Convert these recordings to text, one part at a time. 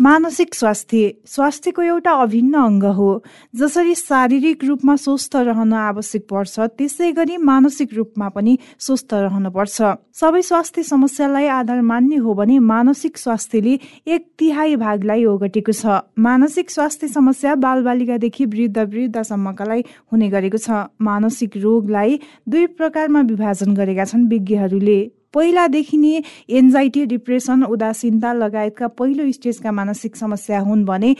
मानसिक स्वास्थ्य स्वास्थ्यको एउटा अभिन्न अङ्ग हो। जसरी शारीरिक रूपमा स्वस्थ रहन आवश्यक पर्छ त्यसै गरी मानसिक रूपमा पनि स्वस्थ रहनुपर्छ सबै स्वास्थ्य समस्यालाई आधार मान्ने हो भने मानसिक स्वास्थ्यले एक तिहाई भागलाई ओगटेको छ। मानसिक स्वास्थ्य समस्या बालबालिकादेखि वृद्ध वृद्धसम्मकालाई हुने गरेको छ। मानसिक रोगलाई दुई प्रकारमा विभाजन गरेका छन् विज्ञहरूले। पहिलादेखि नै एन्जाइटी डिप्रेसन उदासीनता लगायतका पहिलो स्टेजका मानसिक समस्या हुन् भने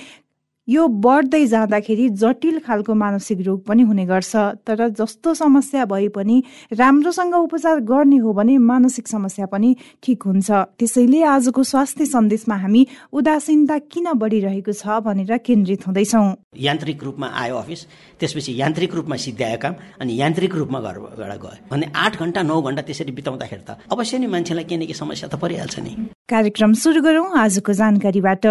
यो बढ्दै जाँदाखेरि जटिल खालको मानसिक रोग पनि हुने गर्छ। तर जस्तो समस्या भए पनि राम्रोसँग उपचार गर्ने हो भने मानसिक समस्या पनि ठिक हुन्छ। त्यसैले आजको स्वास्थ्य सन्देशमा हामी उदासीनता किन बढिरहेको छ भनेर केन्द्रित हुँदैछौँ। यान्त्रिक रूपमा आयो अफिस त्यसपछि यान्त्रिक रूपमा सिद्ध्यायो काम अनि यान्त्रिक रूपमा घरबाट गयो। भने आठ घन्टा नौ घन्टा त्यसरी बिताउँदाखेरि त अवश्य नै मान्छेलाई केही न केही समस्या त परिहाल्छ नि। कार्यक्रम सुरु गरौँ आजको जानकारीबाट।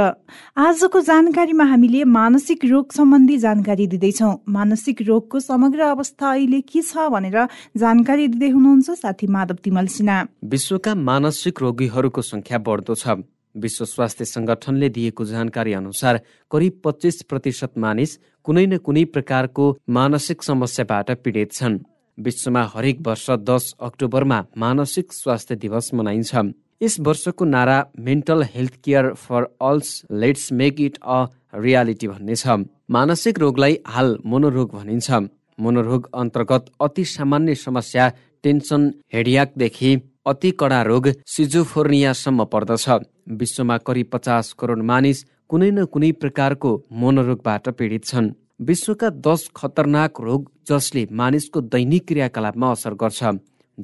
आजको जानकारीमा हामीले मानसिक रोग सम्बन्धी जानकारी दिँदैछौँ। मानसिक रोगको समग्र अवस्था अहिले के छ भनेर जानकारी दिँदै हुनुहुन्छ साथी माधव तिमल सिन्हा। विश्वका मानसिक रोगीहरूको संख्या बढ्दो छ। विश्व स्वास्थ्य संगठनले दिएको जानकारी अनुसार करिब पच्चिस प्रतिशत मानिस कुनै न कुनै प्रकारको मानसिक समस्याबाट पीडित छन्। विश्वमा हरेक वर्ष दस अक्टोबरमा मानसिक स्वास्थ्य दिवस मनाइन्छ। यस वर्षको नारा mental health care for all let's make it a reality भन्ने छ मानसिक रोगलाई हाल मनोरोग भनिन्छ। मनोरोग अन्तर्गत अति सामान्य समस्या टेन्सन हेडियाकदेखि अति कडा रोग सिजोफोर्नियासम्म पर्दछ। विश्वमा करिब पचास करोड मानिस कुनै न कुनै प्रकारको मनोरोगबाट पीडित छन्। विश्वका दस खतरनाक रोग जसले मानिसको दैनिक क्रियाकलापमा असर गर्छ।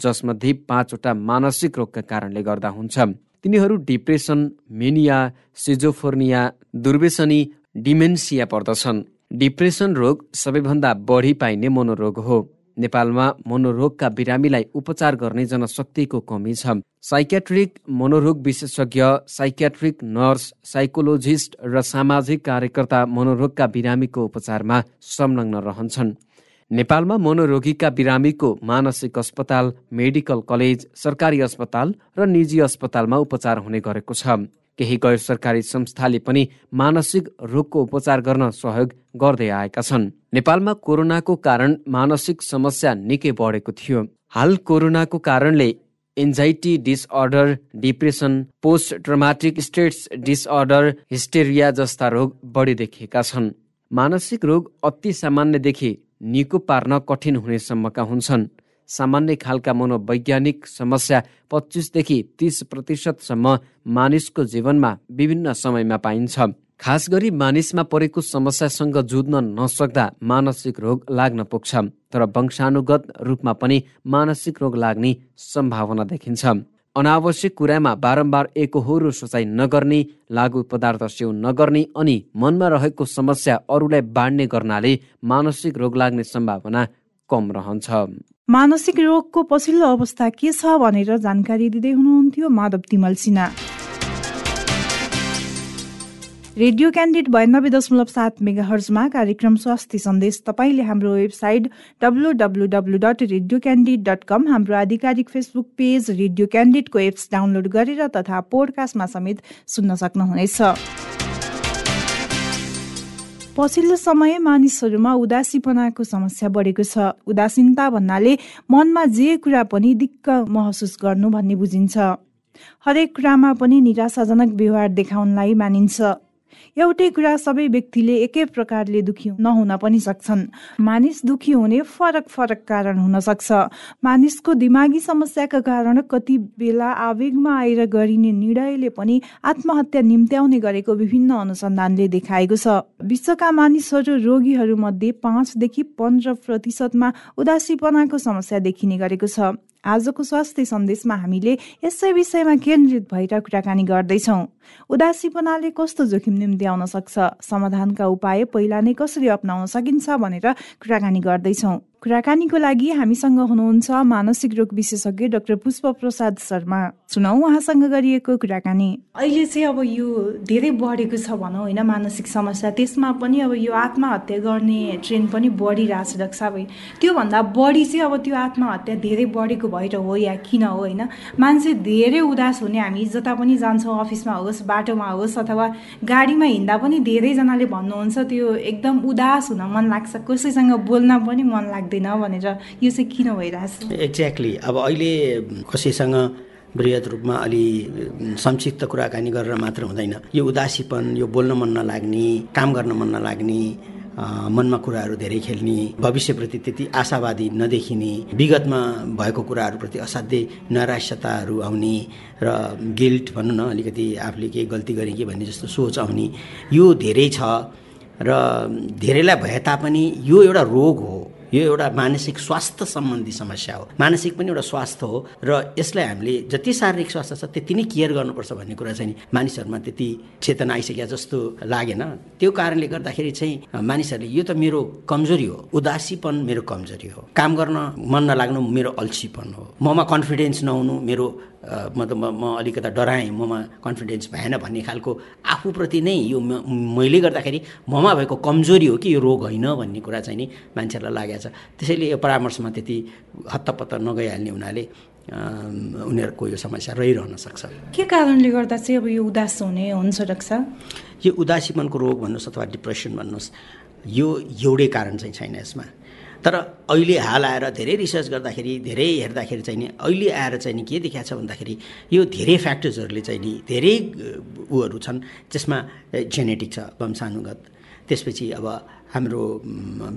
जसमध्ये पाँचवटा मानसिक रोगका कारणले गर्दा हुन्छ। तिनीहरू डिप्रेसन मेनिया सिजोफोर्निया दुर्वेसनी डिमेन्सिया पर्दछन्। डिप्रेसन रोग सबैभन्दा बढी पाइने मनोरोग हो। नेपालमा मनोरोगका बिरामीलाई उपचार गर्ने जनशक्तिको कमी छ। साइकेट्रिक मनोरोग विशेषज्ञ साइकेट्रिक नर्स साइकोलोजिस्ट र सामाजिक कार्यकर्ता मनोरोगका बिरामीको उपचारमा संलग्न रहन्छन्। नेपालमा मनोरोगीका बिरामीको मानसिक अस्पताल मेडिकल कलेज सरकारी अस्पताल र निजी अस्पतालमा उपचार हुने गरेको छ। केही गैर सरकारी संस्थाले पनि मानसिक रोगको उपचार गर्न सहयोग गर्दै आएका छन्। नेपालमा कोरोनाको कारण मानसिक समस्या निकै बढेको थियो। हाल कोरोनाको कारणले anxiety disorder depression post traumatic stress disorder hysteria जस्ता रोग बढी देखिएका छन्। मानसिक रोग अति सामान्यदेखि निको पार्न कठिन हुनेसम्मका हुन्छन्। सामान्य खालका मनोवैज्ञानिक समस्या पच्चिसदेखि तिस प्रतिशतसम्म मानिसको जीवनमा विभिन्न समयमा पाइन्छ। खास गरी मानिसमा परेको समस्यासँग जुझ्न नसक्दा मानसिक रोग लाग्न पुग्छ तर वंशानुगत रूपमा पनि मानसिक रोग लाग्ने सम्भावना देखिन्छ। अनावश्यक कुरामा बारम्बार एकहोरो सोचाइ नगर्ने लागु पदार्थ सेवन नगर्ने अनि मनमा रहेको समस्या अरूलाई बाँड्ने गर्नाले मानसिक रोग लाग्ने सम्भावना कम रहन्छ। मानसिक रोगको पछिल्लो अवस्था के छ भनेर जानकारी दिँदै हुनुहुन्थ्यो माधव तिमल सिन्हा। रेडियो क्यान्डिड बयानब्बे दशमलव सात मेगा हर्जमा कार्यक्रम स्वास्थ्य सन्देश तपाईँले हाम्रो website W W W dot radio candid dot com हाम्रो आधिकारिक फेसबुक पेज रेडियो क्यान्डिडको एप्स डाउनलोड गरेर तथा पोडकास्टमा समेत सुन्न सक्नुहुनेछ। पछिल्लो समय मानिसहरूमा उदासीपनाको समस्या बढेको छ। उदासीनता भन्नाले मनमा जे कुरा पनि दिक्क महसुस गर्नु भन्ने बुझिन्छ। हरेक कुरामा पनि निराशाजनक व्यवहार देखाउनलाई मानिन्छ। एउटै कुरा सबै व्यक्तिले एकै प्रकारले दुखी नहुन पनि सक्छन्। मानिस दुखी हुने फरक फरक कारण हुन सक्छ। मानिसको दिमागी समस्याका कारण कति बेला आवेगमा आएर गरिने निर्णयले पनि आत्महत्या निम्त्याउने गरेको विभिन्न अनुसन्धानले देखाएको छ। विश्वका मानिसहरू रोगीहरू मध्ये पाँचदेखि पन्ध्र प्रतिशतमा उदासीपनाको समस्या देखिने गरेको छ। आजको स्वास्थ्य सन्देशमा हामीले यसै विषयमा केन्द्रित भएर कुराकानी गर्दैछौँ। उदासीपनाले कस्तो जोखिम निम्ति आउन सक्छ? समाधानका उपाय पहिला नै कसरी अप्नाउन सकिन्छ भनेर कुराकानी गर्दैछौँ। कुराकानीको लागि हामीसँग हुनुहुन्छ मानसिक रोग विशेषज्ञ डाक्टर पुष्प प्रसाद शर्मा। सुनौ उहाँसँग गरिएको कुराकानी। अहिले चाहिँ अब यो धेरै बढेको छ भनौँ होइन मानसिक समस्या। त्यसमा पनि अब यो आत्महत्या गर्ने ट्रेन्ड पनि बढिरहेछ डाक्टर साहब। त्योभन्दा बढी चाहिँ अब त्यो आत्महत्या धेरै बढेको भएर हो या किन हो होइन? मान्छे धेरै उदास हुने हामी जता पनि जान्छौँ अफिसमा होस् बाटोमा होस् अथवा गाडीमा हिँड्दा पनि धेरैजनाले भन्नुहुन्छ त्यो एकदम उदास हुन मन लाग्छ। कसैसँग बोल्न पनि मन लाग्दैन भनेर यो चाहिँ किन भइरहेछ? एक्ज्याक्टली अब अहिले कसैसँग वृहत रूपमा अलि संक्षिप्त कुराकानी गरेर मात्र हुँदैन। यो उदासीपन यो बोल्न मन नलाग्ने काम गर्न मन नलाग्ने मनमा कुराहरू धेरै खेल्ने भविष्यप्रति त्यति आशावादी नदेखिने विगतमा भएको कुराहरूप्रति असाध्यै नैराश्यताहरू आउने र गिल्ट भनौँ न अलिकति आफूले केही गल्ती गरेँ कि भन्ने जस्तो सोच आउने यो धेरै छ र धेरैलाई भए तापनि यो एउटा रोग हो। यो एउटा मानसिक स्वास्थ्य सम्बन्धी समस्या हो। मानसिक पनि एउटा स्वास्थ्य हो र यसलाई हामीले जति शारीरिक स्वास्थ्य छ त्यति नै केयर गर्नुपर्छ भन्ने कुरा चाहिँ मानिसहरूमा त्यति चेतना आइसक्यो जस्तो लागेन। त्यो कारणले गर्दाखेरि चाहिँ मानिसहरूले यो त मेरो कमजोरी हो उदासीपन मेरो कमजोरी हो। काम गर्न मन नलाग्नु मेरो अल्छीपन हो। ममा कन्फिडेन्स नहुनु मेरो मतलब म अलिकता डराएँ ममा कन्फिडेन्स भएन भन्ने खालको आफूप्रति नै यो मैले गर्दाखेरि ममा भएको कमजोरी हो कि यो रोग होइन भन्ने कुरा चाहिँ नि मान्छेहरूलाई लागेको त्यसैले यो परामर्शमा त्यति हत्तपत्त नगइहाल्ने हुनाले उनीहरूको यो समस्या रहिरहन सक्छ। के कारणले गर्दा चाहिँ अब यो उदास हुने हुन्छ रक्षा? यो उदासीपनको रोग भन्नुहोस् अथवा डिप्रेसन भन्नुहोस् यो एउटै कारण चाहिँ छैन यसमा। तर अहिले हाल आएर धेरै रिसर्च गर्दाखेरि धेरै हेर्दाखेरि चाहिँ नि अहिले आएर चाहिँ नि के देखिएको छ भन्दाखेरि यो धेरै फ्याक्टर्सहरूले चाहिँ नि धेरै ऊहरू छन् जसमा जेनेटिक छ वंशानुगत। त्यसपछि अब हाम्रो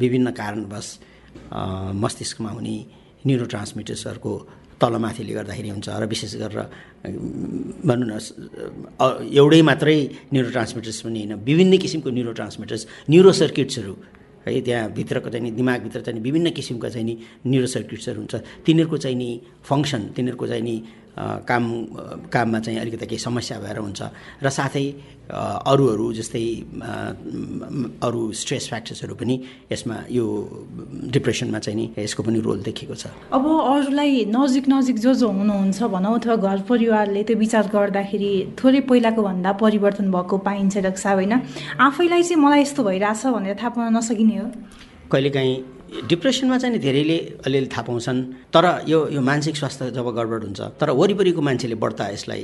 विभिन्न कारणवश मस्तिष्कमा हुने न्युरो ट्रान्समिटर्सहरूको तलमाथिले गर्दाखेरि हुन्छ र विशेष गरेर भनौँ न एउटै मात्रै न्युरो ट्रान्समिटर्स पनि होइन विभिन्न किसिमको न्युरो ट्रान्समिटर्स न्युरो सर्किट्सहरू है त्यहाँ भित्रको चाहिँ नि दिमागभित्र चाहिँ विभिन्न किसिमका चाहिँ नि न्युरो सर्किट्सहरू हुन्छ। तिनीहरूको चाहिँ नि फङ्सन तिनीहरूको चाहिँ नि काम काममा चाहिँ अलिकति केही समस्या भएर हुन्छ। र साथै अरूहरू जस्तै अरू स्ट्रेस फ्याक्टर्सहरू पनि यसमा यो डिप्रेसनमा चाहिँ नि यसको पनि रोल देखेको छ। अब अरूलाई नजिक नजिक जो जो हुनुहुन्छ भनौँ अथवा घर परिवारले त्यो विचार गर्दाखेरि थोरै पहिलाको भन्दा परिवर्तन भएको पाइन्छ रक्षा होइन। आफैलाई चाहिँ मलाई यस्तो भइरहेछ भनेर थाहा पाउन नसकिने हो। कहिलेकाहीँ डिप्रेसनमा चाहिँ धेरैले अलिअलि थाहा पाउँछन्। तर यो यो मानसिक स्वास्थ्य जब गडबड हुन्छ तर वरिपरिको मान्छेले बढ्ता यसलाई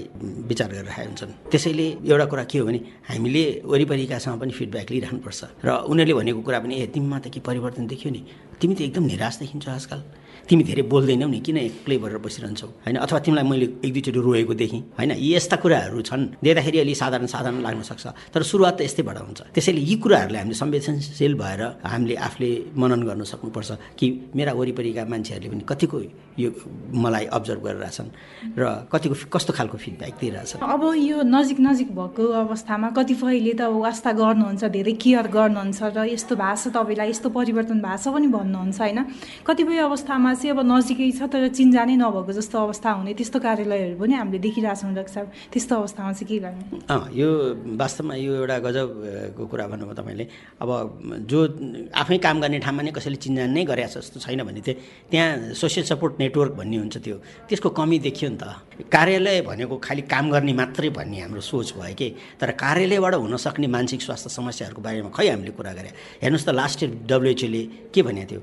विचार गरिरहेका हुन्छन्। त्यसैले एउटा कुरा के हो भने हामीले वरिपरिकासँग पनि फिडब्याक लिइराख्नुपर्छ र उनीहरूले भनेको कुरा पनि ए तिमीमा त के परिवर्तन देखियो नि? तिमी त एकदम निराश देखिन्छ आजकल। तिमी धेरै बोल्दैनौ नि किन एक्लै भएर बसिरहन्छौ? होइन? अथवा तिमीलाई मैले एक दुईचोटि रोएको देखेँ। होइन? यी यस्ता कुराहरू छन्। देख्दाखेरि अलि साधारण साधारण लाग्न सक्छ। तर सुरुवात त यस्तैबाट हुन्छ। त्यसैले यी कुराहरूलाई हामीले संवेदनशील भएर हामीले आफूले मनन गर्न सक्नुपर्छ कि मेरा वरिपरिका मान्छेहरूले पनि कतिको यो मलाई अब्जर्भ गरिरहेछन् र कतिको कस्तो खालको फिडब्याक दिइरहेछन्। अब यो नजिक नजिक भएको अवस्थामा कतिपयले त वास्ता गर्नुहुन्छ धेरै केयर गर्नुहुन्छ र यस्तो छ तपाईँलाई यस्तो परिवर्तन छ पनि भन्नुहुन्छ होइन? कतिपय अवस्थामा चाहिँ अब नजिकै छ तर चिन्जानै नभएको जस्तो अवस्था हुने त्यस्तो कार्यालयहरू पनि हामीले देखिरहेछौँ डाक्टर साहब। त्यस्तो अवस्थामा चाहिँ के गर्ने? यो वास्तवमा यो एउटा गजबको कुरा भन्नुभयो तपाईँले। अब जो आफै काम गर्ने ठाउँमा नै कसैले चिन्जान नै गरेछ जस्तो छैन भने चाहिँ त्यहाँ सोसियल सपोर्ट नेटवर्क भन्ने हुन्छ त्यो। त्यसको कमी देखियो नि त। कार्यालय भनेको खालि काम गर्ने मात्रै भन्ने हाम्रो सोच भयो कि? तर कार्यालयबाट हुनसक्ने मानसिक स्वास्थ्य समस्याहरूको बारेमा खै हामीले कुरा गरे? हेर्नुहोस् त लास्ट इयर डब्लुएचओले के भनेको थियो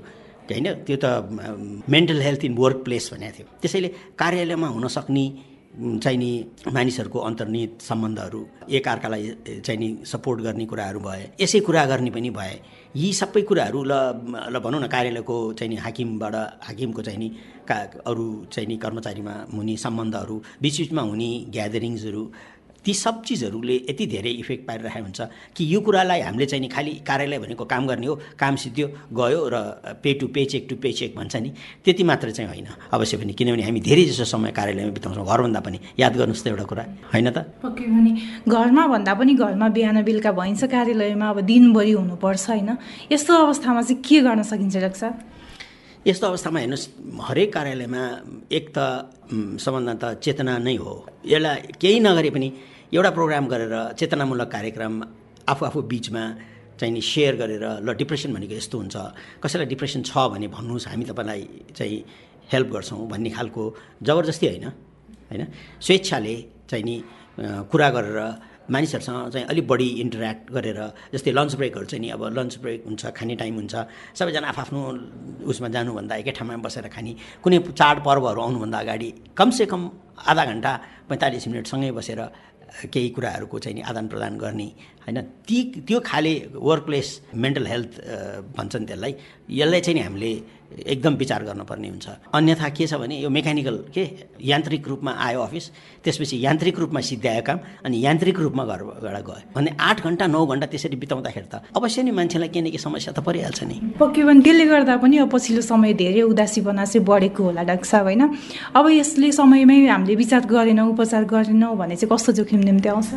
होइन त्यो त mental health in workplace भनेको थियो। त्यसैले कार्यालयमा हुनसक्ने चाहिँ नि मानिसहरूको अन्तर्निहित सम्बन्धहरू एकअर्कालाई चाहिँ नि सपोर्ट गर्ने कुराहरू भए यसै कुरा गर्ने पनि भए यी सबै कुराहरू ल ल भनौँ न कार्यालयको चाहिँ नि हाकिमबाट हाकिमको चाहिँ नि का अरू चाहिँ नि कर्मचारीमा हुने सम्बन्धहरू बिचबिचमा हुने ग्यादरिङ्सहरू ती सब चिजहरूले यति धेरै इफेक्ट पारिरहेको हुन्छ कि यो कुरालाई हामीले चाहिँ नि खालि कार्यालय भनेको काम गर्ने हो काम सिद्धियो गयो र pay to pay cheque to pay cheque भन्छ नि त्यति मात्र चाहिँ होइन। अवश्य पनि किनभने हामी धेरै जसो समय कार्यालयमा बिताउँछौँ। घरभन्दा पनि याद गर्नुहोस् त एउटा कुरा होइन त? पक्कै पनि। घरमा भन्दा पनि घरमा बिहान बेलुका भइन्छ कार्यालयमा अब दिनभरि हुनुपर्छ होइन? यस्तो अवस्थामा चाहिँ के गर्न सकिन्छ रक्षा यस्तो अवस्थामा हेर्नुहोस् हरेक कार्यालयमा एक त सबभन्दा त चेतना नै हो। यसलाई केही नगरे पनि एउटा प्रोग्राम गरेर चेतनामूलक कार्यक्रम आफू आफू बिचमा चाहिँ नि सेयर गरेर ल डिप्रेसन भनेको यस्तो हुन्छ। कसैलाई डिप्रेसन छ भने भन्नुहोस् हामी तपाईँलाई चाहिँ हेल्प गर्छौँ भन्ने खालको जबरजस्ती होइन होइन? स्वेच्छाले चाहिँ नि कुरा गरेर मानिसहरूसँग चाहिँ अलिक बढी इन्टरेक्ट गरेर जस्तै लन्च ब्रेकहरू चाहिँ नि अब लन्च ब्रेक हुन्छ खाने टाइम हुन्छ सबैजना आफ्नो उसमा जानुभन्दा एकै ठाउँमा बसेर खाने कुनै चाडपर्वहरू आउनुभन्दा अगाडि कमसेकम आधा घन्टा पैँतालिस मिनटसँगै बसेर केही कुराहरूको चाहिँ नि आदान प्रदान गर्ने होइन? ती त्यो खाले वर्क प्लेस मेन्टल हेल्थ भन्छन् त्यसलाई यसलाई चाहिँ नि हामीले एकदम विचार गर्नुपर्ने हुन्छ। अन्यथा के छ भने यो मेकानिकल के यान्त्रिक रूपमा आयो अफिस त्यसपछि यान्त्रिक रूपमा सिद्ध्यायो काम अनि यान्त्रिक रूपमा घरबाट गयो। भने आठ घन्टा नौ घन्टा त्यसरी बिताउँदाखेरि त अवश्य नै मान्छेलाई केही न केही समस्या त परिहाल्छ नि। पक्कै पनि त्यसले गर्दा पनि अब पछिल्लो समय धेरै उदासीपना चाहिँ बढेको होला डाक्टर साहब होइन? अब यसले समयमै हामीले विचार गरेनौँ उपचार गरेनौँ भने चाहिँ कस्तो जोखिम निम्ति आउँछ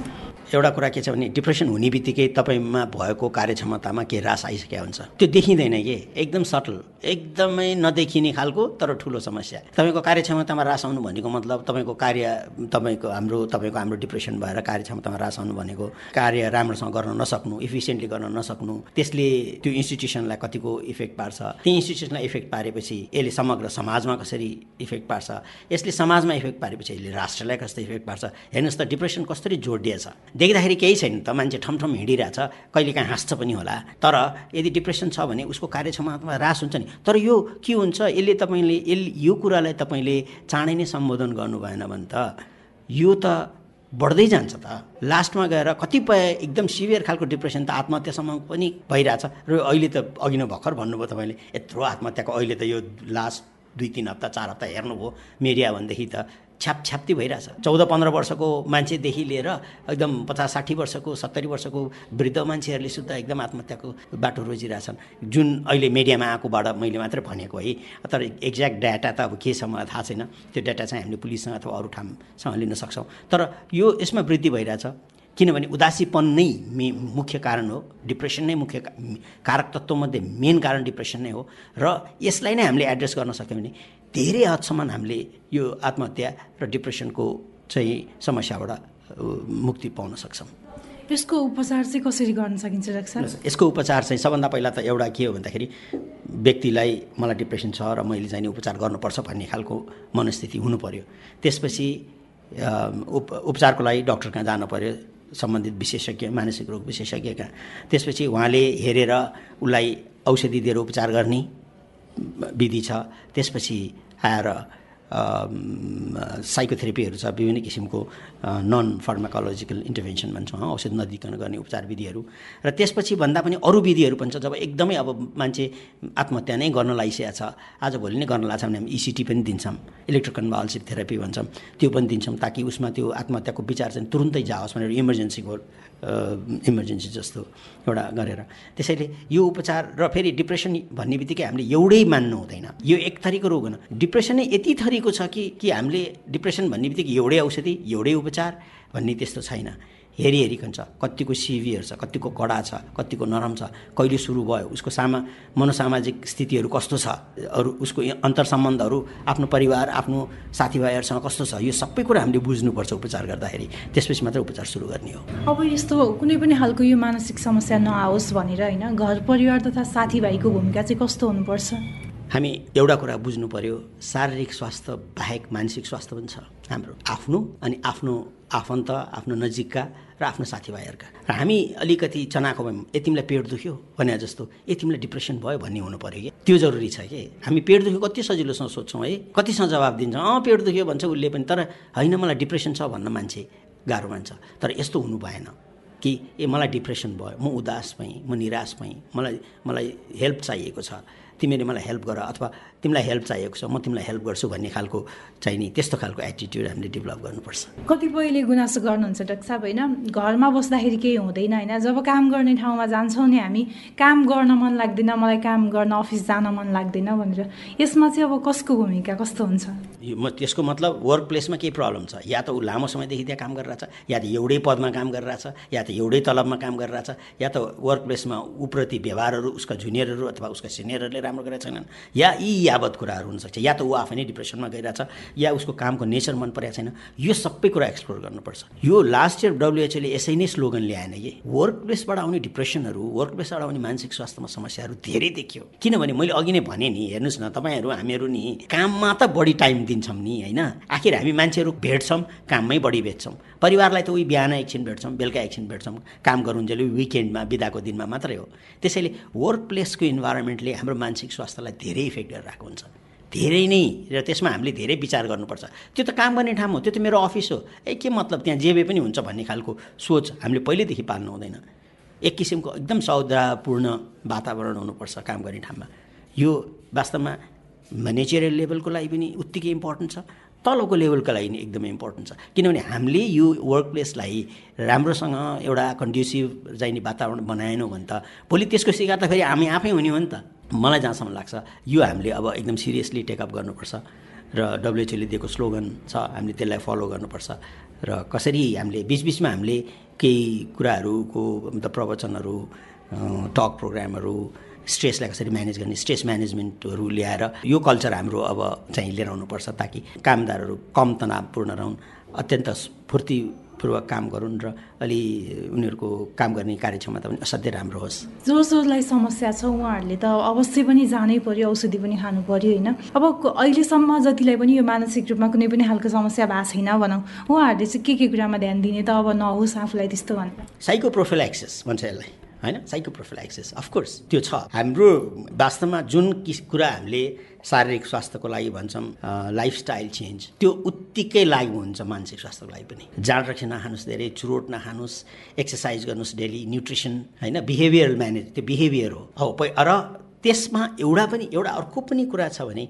एउटा कुरा के छ भने डिप्रेसन हुने बित्तिकै तपाईँमा भएको कार्यक्षमतामा के रास आइसकेको हुन्छ। त्यो देखिँदैन कि? एकदम सटल एकदमै नदेखिने खालको तर ठुलो समस्या। तपाईँको कार्यक्षमतामा रास आउनु भनेको मतलब तपाईँको कार्य तपाईँको हाम्रो तपाईँको हाम्रो डिप्रेसन भएर कार्यक्षमतामा रास आउनु भनेको कार्य राम्रोसँग गर्न नसक्नु इफिसियन्टली गर्न नसक्नु त्यसले त्यो इन्स्टिट्युसनलाई कतिको इफेक्ट पार्छ। त्यो इन्स्टिट्युसनलाई इफेक्ट पारेपछि यसले समग्र समाजमा कसरी इफेक्ट पार्छ? यसले समाजमा इफेक्ट पारेपछि यसले राष्ट्रलाई कस्तो इफेक्ट पार्छ? हेर्नुहोस् त डिप्रेसन कसरी जोडिएछ देख्दाखेरि केही छैन त मान्छे ठमठम हिँडिरहेछ कहिले काहीँ हाँस्छ पनि होला। तर यदि डिप्रेसन छ भने उसको कार्यक्षमतामा रास हुन्छ नि। तर यो के हुन्छ यसले तपाईँले यसले यो कुरालाई तपाईँले चाँडै नै सम्बोधन गर्नु भएन भने त यो त बढ्दै जान्छ त। लास्टमा गएर कतिपय एकदम सिभियर खालको डिप्रेसन त आत्महत्यासम्म पनि भइरहेछ। र अहिले त अघि नै भर्खर भन्नुभयो तपाईँले यत्रो आत्महत्याको अहिले त यो लास्ट दुई तिन हप्ता चार हप्ता हेर्नुभयो मिडिया भनेदेखि त छ्याप छ्याप्ती भइरहेछ। चौध पन्ध्र वर्षको मान्छेदेखि लिएर एकदम पचास साठी वर्षको सत्तरी वर्षको वृद्ध मान्छेहरूले सुद्धा एकदम आत्महत्याको बाटो रोजिरहेछन्। जुन अहिले मिडियामा आएकोबाट मैले मात्रै भनेको है तर एक्ज्याक्ट डाटा त अब के छ मलाई थाहा छैन। त्यो डाटा चाहिँ हामीले पुलिससँग अथवा अरू ठाउँसँग लिन सक्छौँ। तर यो यसमा वृद्धि भइरहेछ। किनभने उदासीपन नै मे मुख्य कारण हो डिप्रेसन नै मुख्य कारक तत्त्वमध्ये मेन कारण डिप्रेसन नै हो र यसलाई नै हामीले एड्रेस गर्न सक्यौँ भने धेरै हदसम्म हामीले यो आत्महत्या र डिप्रेसनको चाहिँ समस्याबाट मुक्ति पाउन सक्छौँ। यसको उपचार चाहिँ कसरी गर्न सकिन्छ डाक्टर यसको उपचार चाहिँ सबभन्दा पहिला त एउटा के हो भन्दाखेरि व्यक्तिलाई मलाई डिप्रेसन छ र मैले चाहिँ उपचार गर्नुपर्छ भन्ने खालको मनस्थिति हुनु पऱ्यो त्यसपछि उप उपचारको लागि डक्टर कहाँ जानु पऱ्यो सम्बन्धित विशेषज्ञ मानसिक रोग विशेषज्ञ कहाँ त्यसपछि उहाँले हेरेर उसलाई औषधि दिएर उपचार गर्ने विधि छ। त्यसपछि आएर साइकोथेरापीहरू छ विभिन्न किसिमको नन फार्माकोलोजिकल इन्टरभेन्सन भन्छौँ औषध नदिकन गर्ने उपचार विधिहरू। र त्यसपछि भन्दा पनि अरू विधिहरू पनि छ जब एकदमै अब मान्छे आत्महत्या नै गर्न लागिसकेको छ आजभोलि नै गर्न लाग्छ भने हामी इसिटी पनि दिन्छौँ इलेक्ट्रोकन्भाल्सिभ थेरापी भन्छौँ त्यो पनि दिन्छौँ ताकि उसमा त्यो आत्महत्याको विचार चाहिँ तुरुन्तै जाओस् भनेर इमर्जेन्सीको इमर्जेन्सी जस्तो एउटा गरेर। त्यसैले यो उपचार र फेरि डिप्रेसन भन्ने बित्तिकै हामीले एउटै मान्नु हुँदैन। यो एक थरीको रोग होइन डिप्रेसन नै यति थरीको छ कि कि हामीले डिप्रेसन भन्ने बित्तिकै एउटै औषधि एउटै उपचार भन्ने त्यस्तो छैन। हेरी हेरिकन छ कतिको सिभियर छ कतिको कडा छ कतिको नरम छ। कहिले सुरु भयो? उसको सामा मनोसामाजिक स्थितिहरू कस्तो छ? अरू उसको अन्तर सम्बन्धहरू आफ्नो परिवार आफ्नो साथीभाइहरूसँग कस्तो छ? यो सबै कुरा हामीले बुझ्नुपर्छ उपचार गर्दाखेरि। त्यसपछि मात्रै उपचार सुरु गर्ने हो। अब यस्तो कुनै पनि खालको यो मानसिक समस्या नआओस् भनेर होइन घर परिवार तथा साथीभाइको भूमिका चाहिँ कस्तो हुनुपर्छ? हामी एउटा कुरा बुझ्नु पऱ्यो शारीरिक स्वास्थ्य बाहेक मानसिक स्वास्थ्य पनि छ। हाम्रो आफ्नो अनि आफ्नो आफन्त आफ्नो नजिकका र आफ्नो साथीभाइहरूका। र हामी अलिकति चनाएको भयौँ ए तिमीलाई पेट दुख्यो भने जस्तो ए तिमीलाई डिप्रेसन भयो भन्ने हुनु पऱ्यो कि? त्यो जरुरी छ कि? हामी पेट दुख्यो कति सजिलोसँग सोध्छौँ है? कतिसँग जवाब दिन्छौँ अँ पेट दुख्यो भन्छ उसले पनि। तर होइन मलाई डिप्रेसन छ भन्न मान्छे गाह्रो मान्छ। तर यस्तो हुनु भएन कि ए मलाई डिप्रेसन भयो म उदास भएँ म निराश भएँ मलाई मलाई हेल्प चाहिएको छ। तिमीले मलाई हेल्प गर अथवा तिमीलाई हेल्प चाहिएको छ म तिमीलाई हेल्प गर्छु भन्ने खालको चाहिँ नि त्यस्तो खालको एटिट्युड हामीले डेभलप गर्नुपर्छ। कतिपयले गुनासो गर्नुहुन्छ डाक्टर साहब होइन घरमा बस्दाखेरि केही हुँदैन होइन। जब काम गर्ने ठाउँमा जान्छौँ नि हामी काम गर्न मन लाग्दैन मलाई काम गर्न अफिस जान मन लाग्दैन भनेर। यसमा चाहिँ अब कसको भूमिका कस्तो हुन्छ? म त्यसको मतलब वर्क प्लेसमा केही प्रब्लम छ। या त ऊ लामो समयदेखि त्यहाँ काम गरिरहेछ या त एउटै पदमा काम गरिरहेछ या त एउटै तलबमा काम गरिरहेछ या त वर्क प्लेसमा उप्रति व्यवहारहरू उसका जुनियरहरू अथवा उसका सिनियरहरूले राम्रो गरेका छैनन् या यी यावत कुराहरू हुनसक्छ। या त ऊ आफै नै डिप्रेसनमा गइरहेछ या उसको कामको नेचर मन परेको छैन। यो सबै कुरा एक्सप्लोर गर्नुपर्छ। यो लास्ट इयर डब्लुएचओले यसै नै स्लोगन ल्याएन कि वर्क प्लेसबाट आउने डिप्रेसनहरू वर्क प्लेसबाट आउने मानसिक स्वास्थ्यमा समस्याहरू धेरै देखियो। किनभने मैले अघि नै भने नि हेर्नुहोस् न तपाईँहरू हामीहरू नि काममा त बढी टाइम दिन्छौँ नि होइन? आखिर हामी मान्छेहरू भेट्छौँ काममै बढी भेट्छौँ। परिवारलाई त उही बिहान एकछिन भेट्छौँ बेलुका एकछिन भेट्छौँ काम गरुन्जेल विकेन्डमा बिदाको दिनमा मात्रै हो। त्यसैले वर्क प्लेसको इन्भाइरोमेन्टले हाम्रो मानसिक स्वास्थ्यलाई धेरै इफेक्ट गरिरहेको हुन्छ। धेरै नै र त्यसमा हामीले धेरै विचार गर्नुपर्छ। त्यो त काम गर्ने ठाउँ हो त्यो त मेरो अफिस हो। ए के मतलब त्यहाँ जेबे पनि हुन्छ भन्ने खालको सोच हामीले पहिल्यैदेखि पाल्नु हुँदैन। एक किसिमको एकदम सौदापूर्ण वातावरण हुनुपर्छ काम गर्ने ठाउँमा। यो वास्तवमा म्यानेजरियल लेभलको लागि पनि उत्तिकै इम्पोर्टेन्ट छ। तलको लेभलको लागि नि एकदमै इम्पोर्टेन्ट छ। किनभने हामीले यो वर्क प्लेसलाई राम्रोसँग एउटा कन्ड्युसिभ चाहिने वातावरण बनाएनौँ भने त भोलि त्यसको शिकार त फेरि हामी आफै हुने हो नि त। मलाई जहाँसम्म लाग्छ यो हामीले अब एकदम सिरियसली टेकअप गर्नुपर्छ र डब्लुएचओले दिएको स्लोगन छ हामीले त्यसलाई फलो गर्नुपर्छ र कसरी हामीले बिचबिचमा हामीले केही कुराहरूको मतलब प्रवचनहरू टक प्रोग्रामहरू स्ट्रेसलाई कसरी म्यानेज गर्ने स्ट्रेस म्यानेजमेन्टहरू ल्याएर यो कल्चर हाम्रो अब चाहिँ लिएर आउनुपर्छ ताकि कामदारहरू कम तनावपूर्ण रहन् अत्यन्त फुर्तीपूर्वक काम गरून् र अलि उनीहरूको काम गर्ने कार्यक्षमता पनि असाध्यै राम्रो होस्। जो जोलाई समस्या छ उहाँहरूले त अवश्य पनि जानै पर्यो औषधि पनि खानु पर्यो होइन? अब अहिलेसम्म जतिलाई पनि यो मानसिक रूपमा कुनै पनि खालको समस्या भएको छैन भनौँ उहाँहरूले चाहिँ के के कुरामा ध्यान दिने त अब नहोस् आफूलाई त्यस्तो भन्नु साइको एक्सेस भन्छ यसलाई। होइन? साइकोप्रोफिलाइसिस अफकोर्स त्यो छ। हाम्रो वास्तवमा जुन किस कुरा हामीले शारीरिक स्वास्थ्यको लागि भन्छौँ लाइफस्टाइल चेन्ज त्यो उत्तिकै लागु हुन्छ मानसिक स्वास्थ्यको लागि पनि। जाँड रक्सी नखानुहोस् धेरै चुरोट नखानुहोस् एक्सर्साइज गर्नुहोस् डेली न्युट्रिसन होइन? बिहेभियरल म्यानेज त्यो बिहेभियर हो। हो र त्यसमा एउटा पनि एउटा अर्को पनि कुरा छ भने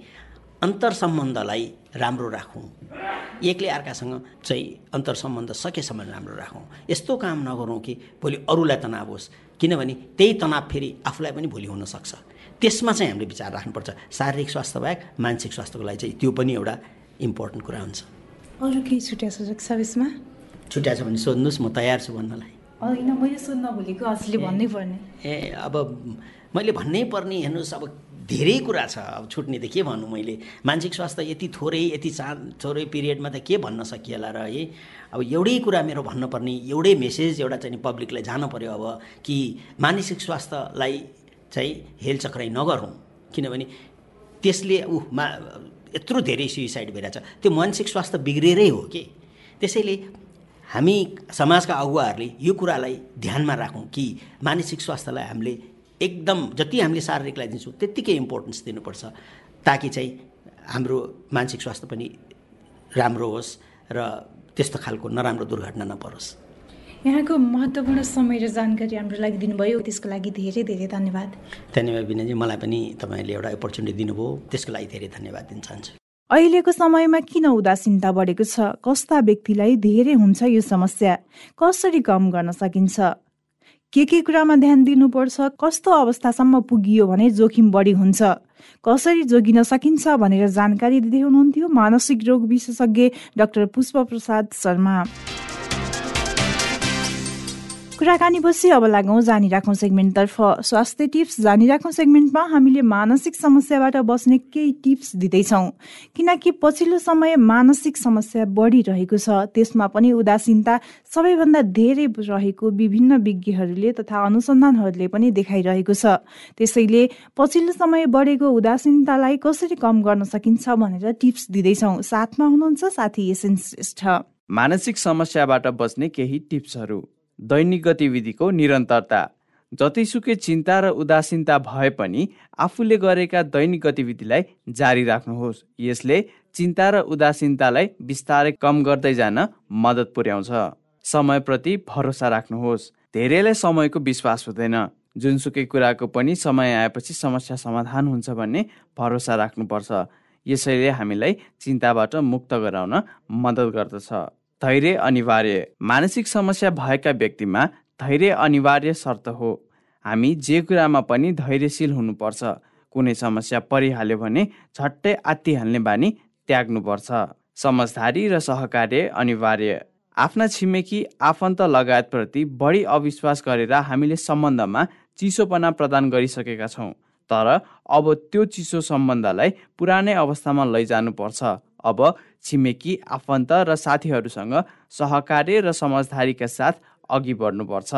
अन्तर सम्बन्धलाई राम्रो राखौँ। एकले अर्कासँग चाहिँ अन्तर सम्बन्ध सकेसम्म राम्रो राखौँ। यस्तो काम नगरौँ कि भोलि अरूलाई तनाव होस्। किनभने त्यही तनाव फेरि आफूलाई पनि भोलि हुनसक्छ। त्यसमा चाहिँ हामीले विचार राख्नुपर्छ। शारीरिक स्वास्थ्य बाहेक मानसिक स्वास्थ्यको लागि चाहिँ त्यो पनि एउटा इम्पोर्टेन्ट कुरा हुन्छ। अरू केही छुट्या छ यसमा छुट्या छ भने सोध्नुहोस् म तयार छु भन्नलाई। होइन मैले सोध्न भोलिको हजुरले भन्नै पर्ने। ए अब मैले भन्नै पर्ने हेर्नुहोस् अब धेरै कुरा छ। अब छुट्ने त के भन्नु मैले? मानसिक स्वास्थ्य यति थोरै यति चा थोरै पिरियडमा त के भन्न सकिएला र है? अब एउटै कुरा मेरो भन्नुपर्ने एउटै मेसेज एउटा चाहिँ पब्लिकलाई जानु पऱ्यो अब कि मानसिक स्वास्थ्यलाई चाहिँ हेलचक्राइ नगरौँ। किनभने त्यसले ऊ मा यत्रो धेरै सुइसाइड भइरहेछ। त्यो मानसिक स्वास्थ्य बिग्रेरै हो कि? त्यसैले हामी समाजका अगुवाहरूले यो कुरालाई ध्यानमा राखौँ कि मानसिक स्वास्थ्यलाई हामीले एकदम जति हामीले शारीरिकलाई दिन्छौँ त्यत्तिकै इम्पोर्टेन्स दिनुपर्छ ताकि चाहिँ हाम्रो मानसिक स्वास्थ्य पनि राम्रो होस् र त्यस्तो खालको नराम्रो दुर्घटना नपरोस्। यहाँको महत्त्वपूर्ण समय र जानकारी हाम्रो लागि दिनुभयो त्यसको लागि धेरै धेरै धन्यवाद। धन्यवाद विनयजी मलाई पनि तपाईँले एउटा अपर्च्युनिटी दिनुभयो त्यसको लागि धेरै धन्यवाद दिन चाहन्छु। अहिलेको समयमा किन उदासीनता बढेको छ? कस्ता व्यक्तिलाई धेरै हुन्छ यो समस्या? कसरी कम गर्न सकिन्छ? के के कुरामा ध्यान दिनुपर्छ? कस्तो अवस्थासम्म पुगियो भने जोखिम बढी हुन्छ? कसरी जोगिन सकिन्छ भनेर जानकारी दिँदै हुनुहुन्थ्यो मानसिक रोग विशेषज्ञ डाक्टर पुष्प प्रसाद शर्मा। कुराकानी पछि अब लागौँ जानिराखौँ सेगमेन्टतर्फ। स्वास्थ्य टिप्स जानिराखौँ सेगमेन्टमा हामीले मानसिक समस्याबाट बस्ने केही टिप्स दिँदैछौँ। किनकि पछिल्लो समय मानसिक समस्या बढिरहेको छ। त्यसमा पनि उदासीनता सबैभन्दा धेरै रहेको विभिन्न विज्ञहरूले तथा अनुसन्धानहरूले पनि देखाइरहेको छ। त्यसैले पछिल्लो समय बढेको उदासीनतालाई कसरी कम गर्न सकिन्छ भनेर टिप्स दिँदैछौँ। साथमा हुनुहुन्छ साथी एसएन श्रेष्ठ। मानसिक समस्याबाट बच्ने केही टिप्सहरू। दैनिक गतिविधिको निरन्तरता। जतिसुकै चिन्ता र उदासीनता भए पनि आफूले गरेका दैनिक गतिविधिलाई जारी राख्नुहोस्। यसले चिन्ता र उदासीनतालाई बिस्तारै कम गर्दै जान मद्दत पुर्याउँछ। समयप्रति भरोसा राख्नुहोस्। धेरैलाई समयको विश्वास हुँदैन। जुनसुकै कुराको पनि समय आएपछि समस्या समाधान हुन्छ भन्ने भरोसा राख्नुपर्छ। यसैले हामीलाई चिन्ताबाट मुक्त गराउन मद्दत गर्दछ। धैर्य अनिवार्य। मानसिक समस्या भएका व्यक्तिमा धैर्य अनिवार्य शर्त हो। हामी जे कुरामा पनि धैर्यशील हुनुपर्छ। कुनै समस्या परिहाल्यो भने झट्टै आत्तिहाल्ने बानी त्याग्नुपर्छ। समझदारी र सहकार्य अनिवार्य। आफ्ना छिमेकी आफन्त लगायतप्रति बढी अविश्वास गरेर हामीले सम्बन्धमा चिसोपना प्रदान गरिसकेका छौँ। तर अब त्यो चिसो सम्बन्धलाई पुरानै अवस्थामा लैजानुपर्छ। अब छिमेकी आफन्त र साथीहरूसँग सहकार्य र समझदारीका साथ अघि बढ्नुपर्छ।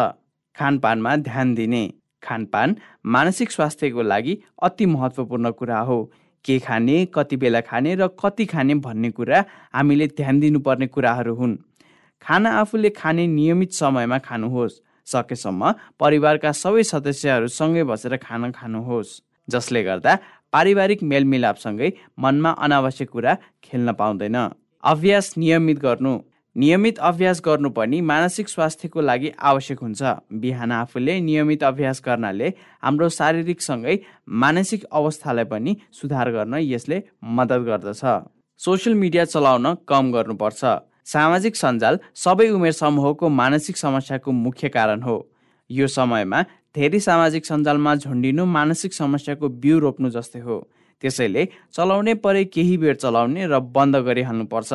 खानपानमा ध्यान दिने। खानपान मानसिक स्वास्थ्यको लागि अति महत्त्वपूर्ण कुरा हो। के खाने कति बेला खाने र कति खाने भन्ने कुरा हामीले ध्यान दिनुपर्ने कुराहरू हुन्। खाना आफूले खाने नियमित समयमा खानुहोस्। सकेसम्म परिवारका सबै सदस्यहरूसँगै बसेर खाना खानुहोस्। जसले गर्दा पारिवारिक मेलमिलापसँगै मनमा अनावश्यक कुरा खेल्न पाउँदैन। अभ्यास नियमित गर्नु। नियमित अभ्यास गर्नु पनि मानसिक स्वास्थ्यको लागि आवश्यक हुन्छ। बिहान आफूले नियमित अभ्यास गर्नाले हाम्रो शारीरिकसँगै मानसिक अवस्थालाई पनि सुधार गर्न यसले मद्दत गर्दछ। सोसियल मिडिया चलाउन कम गर्नुपर्छ। सामाजिक सञ्जाल सबै उमेर समूहको मानसिक समस्याको मुख्य कारण हो। यो समयमा धेरै सामाजिक सञ्जालमा झुन्डिनु मानसिक समस्याको बिउ रोप्नु जस्तै हो। त्यसैले चलाउने परे केही बेर चलाउने र बन्द गरिहाल्नुपर्छ।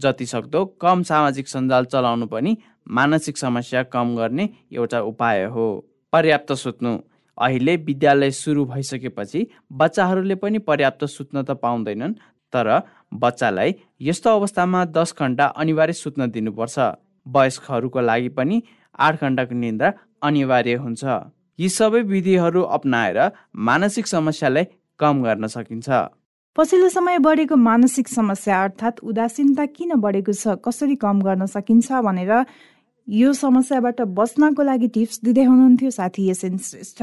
जति सक्दो कम सामाजिक सञ्जाल चलाउनु पनि मानसिक समस्या कम गर्ने एउटा उपाय हो। पर्याप्त सुत्नु। अहिले विद्यालय सुरु भइसकेपछि बच्चाहरूले पनि पर्याप्त सुत्न त पाउँदैनन् तर बच्चालाई यस्तो अवस्थामा दस घन्टा अनिवार्य सुत्न दिनुपर्छ। वयस्कहरूको लागि पनि आठ घन्टाको निन्द्रा अनिवार्य हुन्छ। यी सबै विधिहरू अप्नाएर मानसिक समस्यालाई कम गर्न सकिन्छ। पछिल्लो समय बढेको मानसिक समस्या अर्थात् उदासीनता किन बढेको छ कसरी कम गर्न सकिन्छ भनेर यो समस्याबाट बच्नको लागि टिप्स दिँदै हुनुहुन्थ्यो साथी एसएन श्रेष्ठ।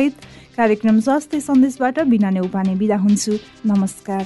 सहित कार्यक्रम स्वास्थ्य सन्देशबाट बिना नै उपाने बिदा हुन्छु। नमस्कार।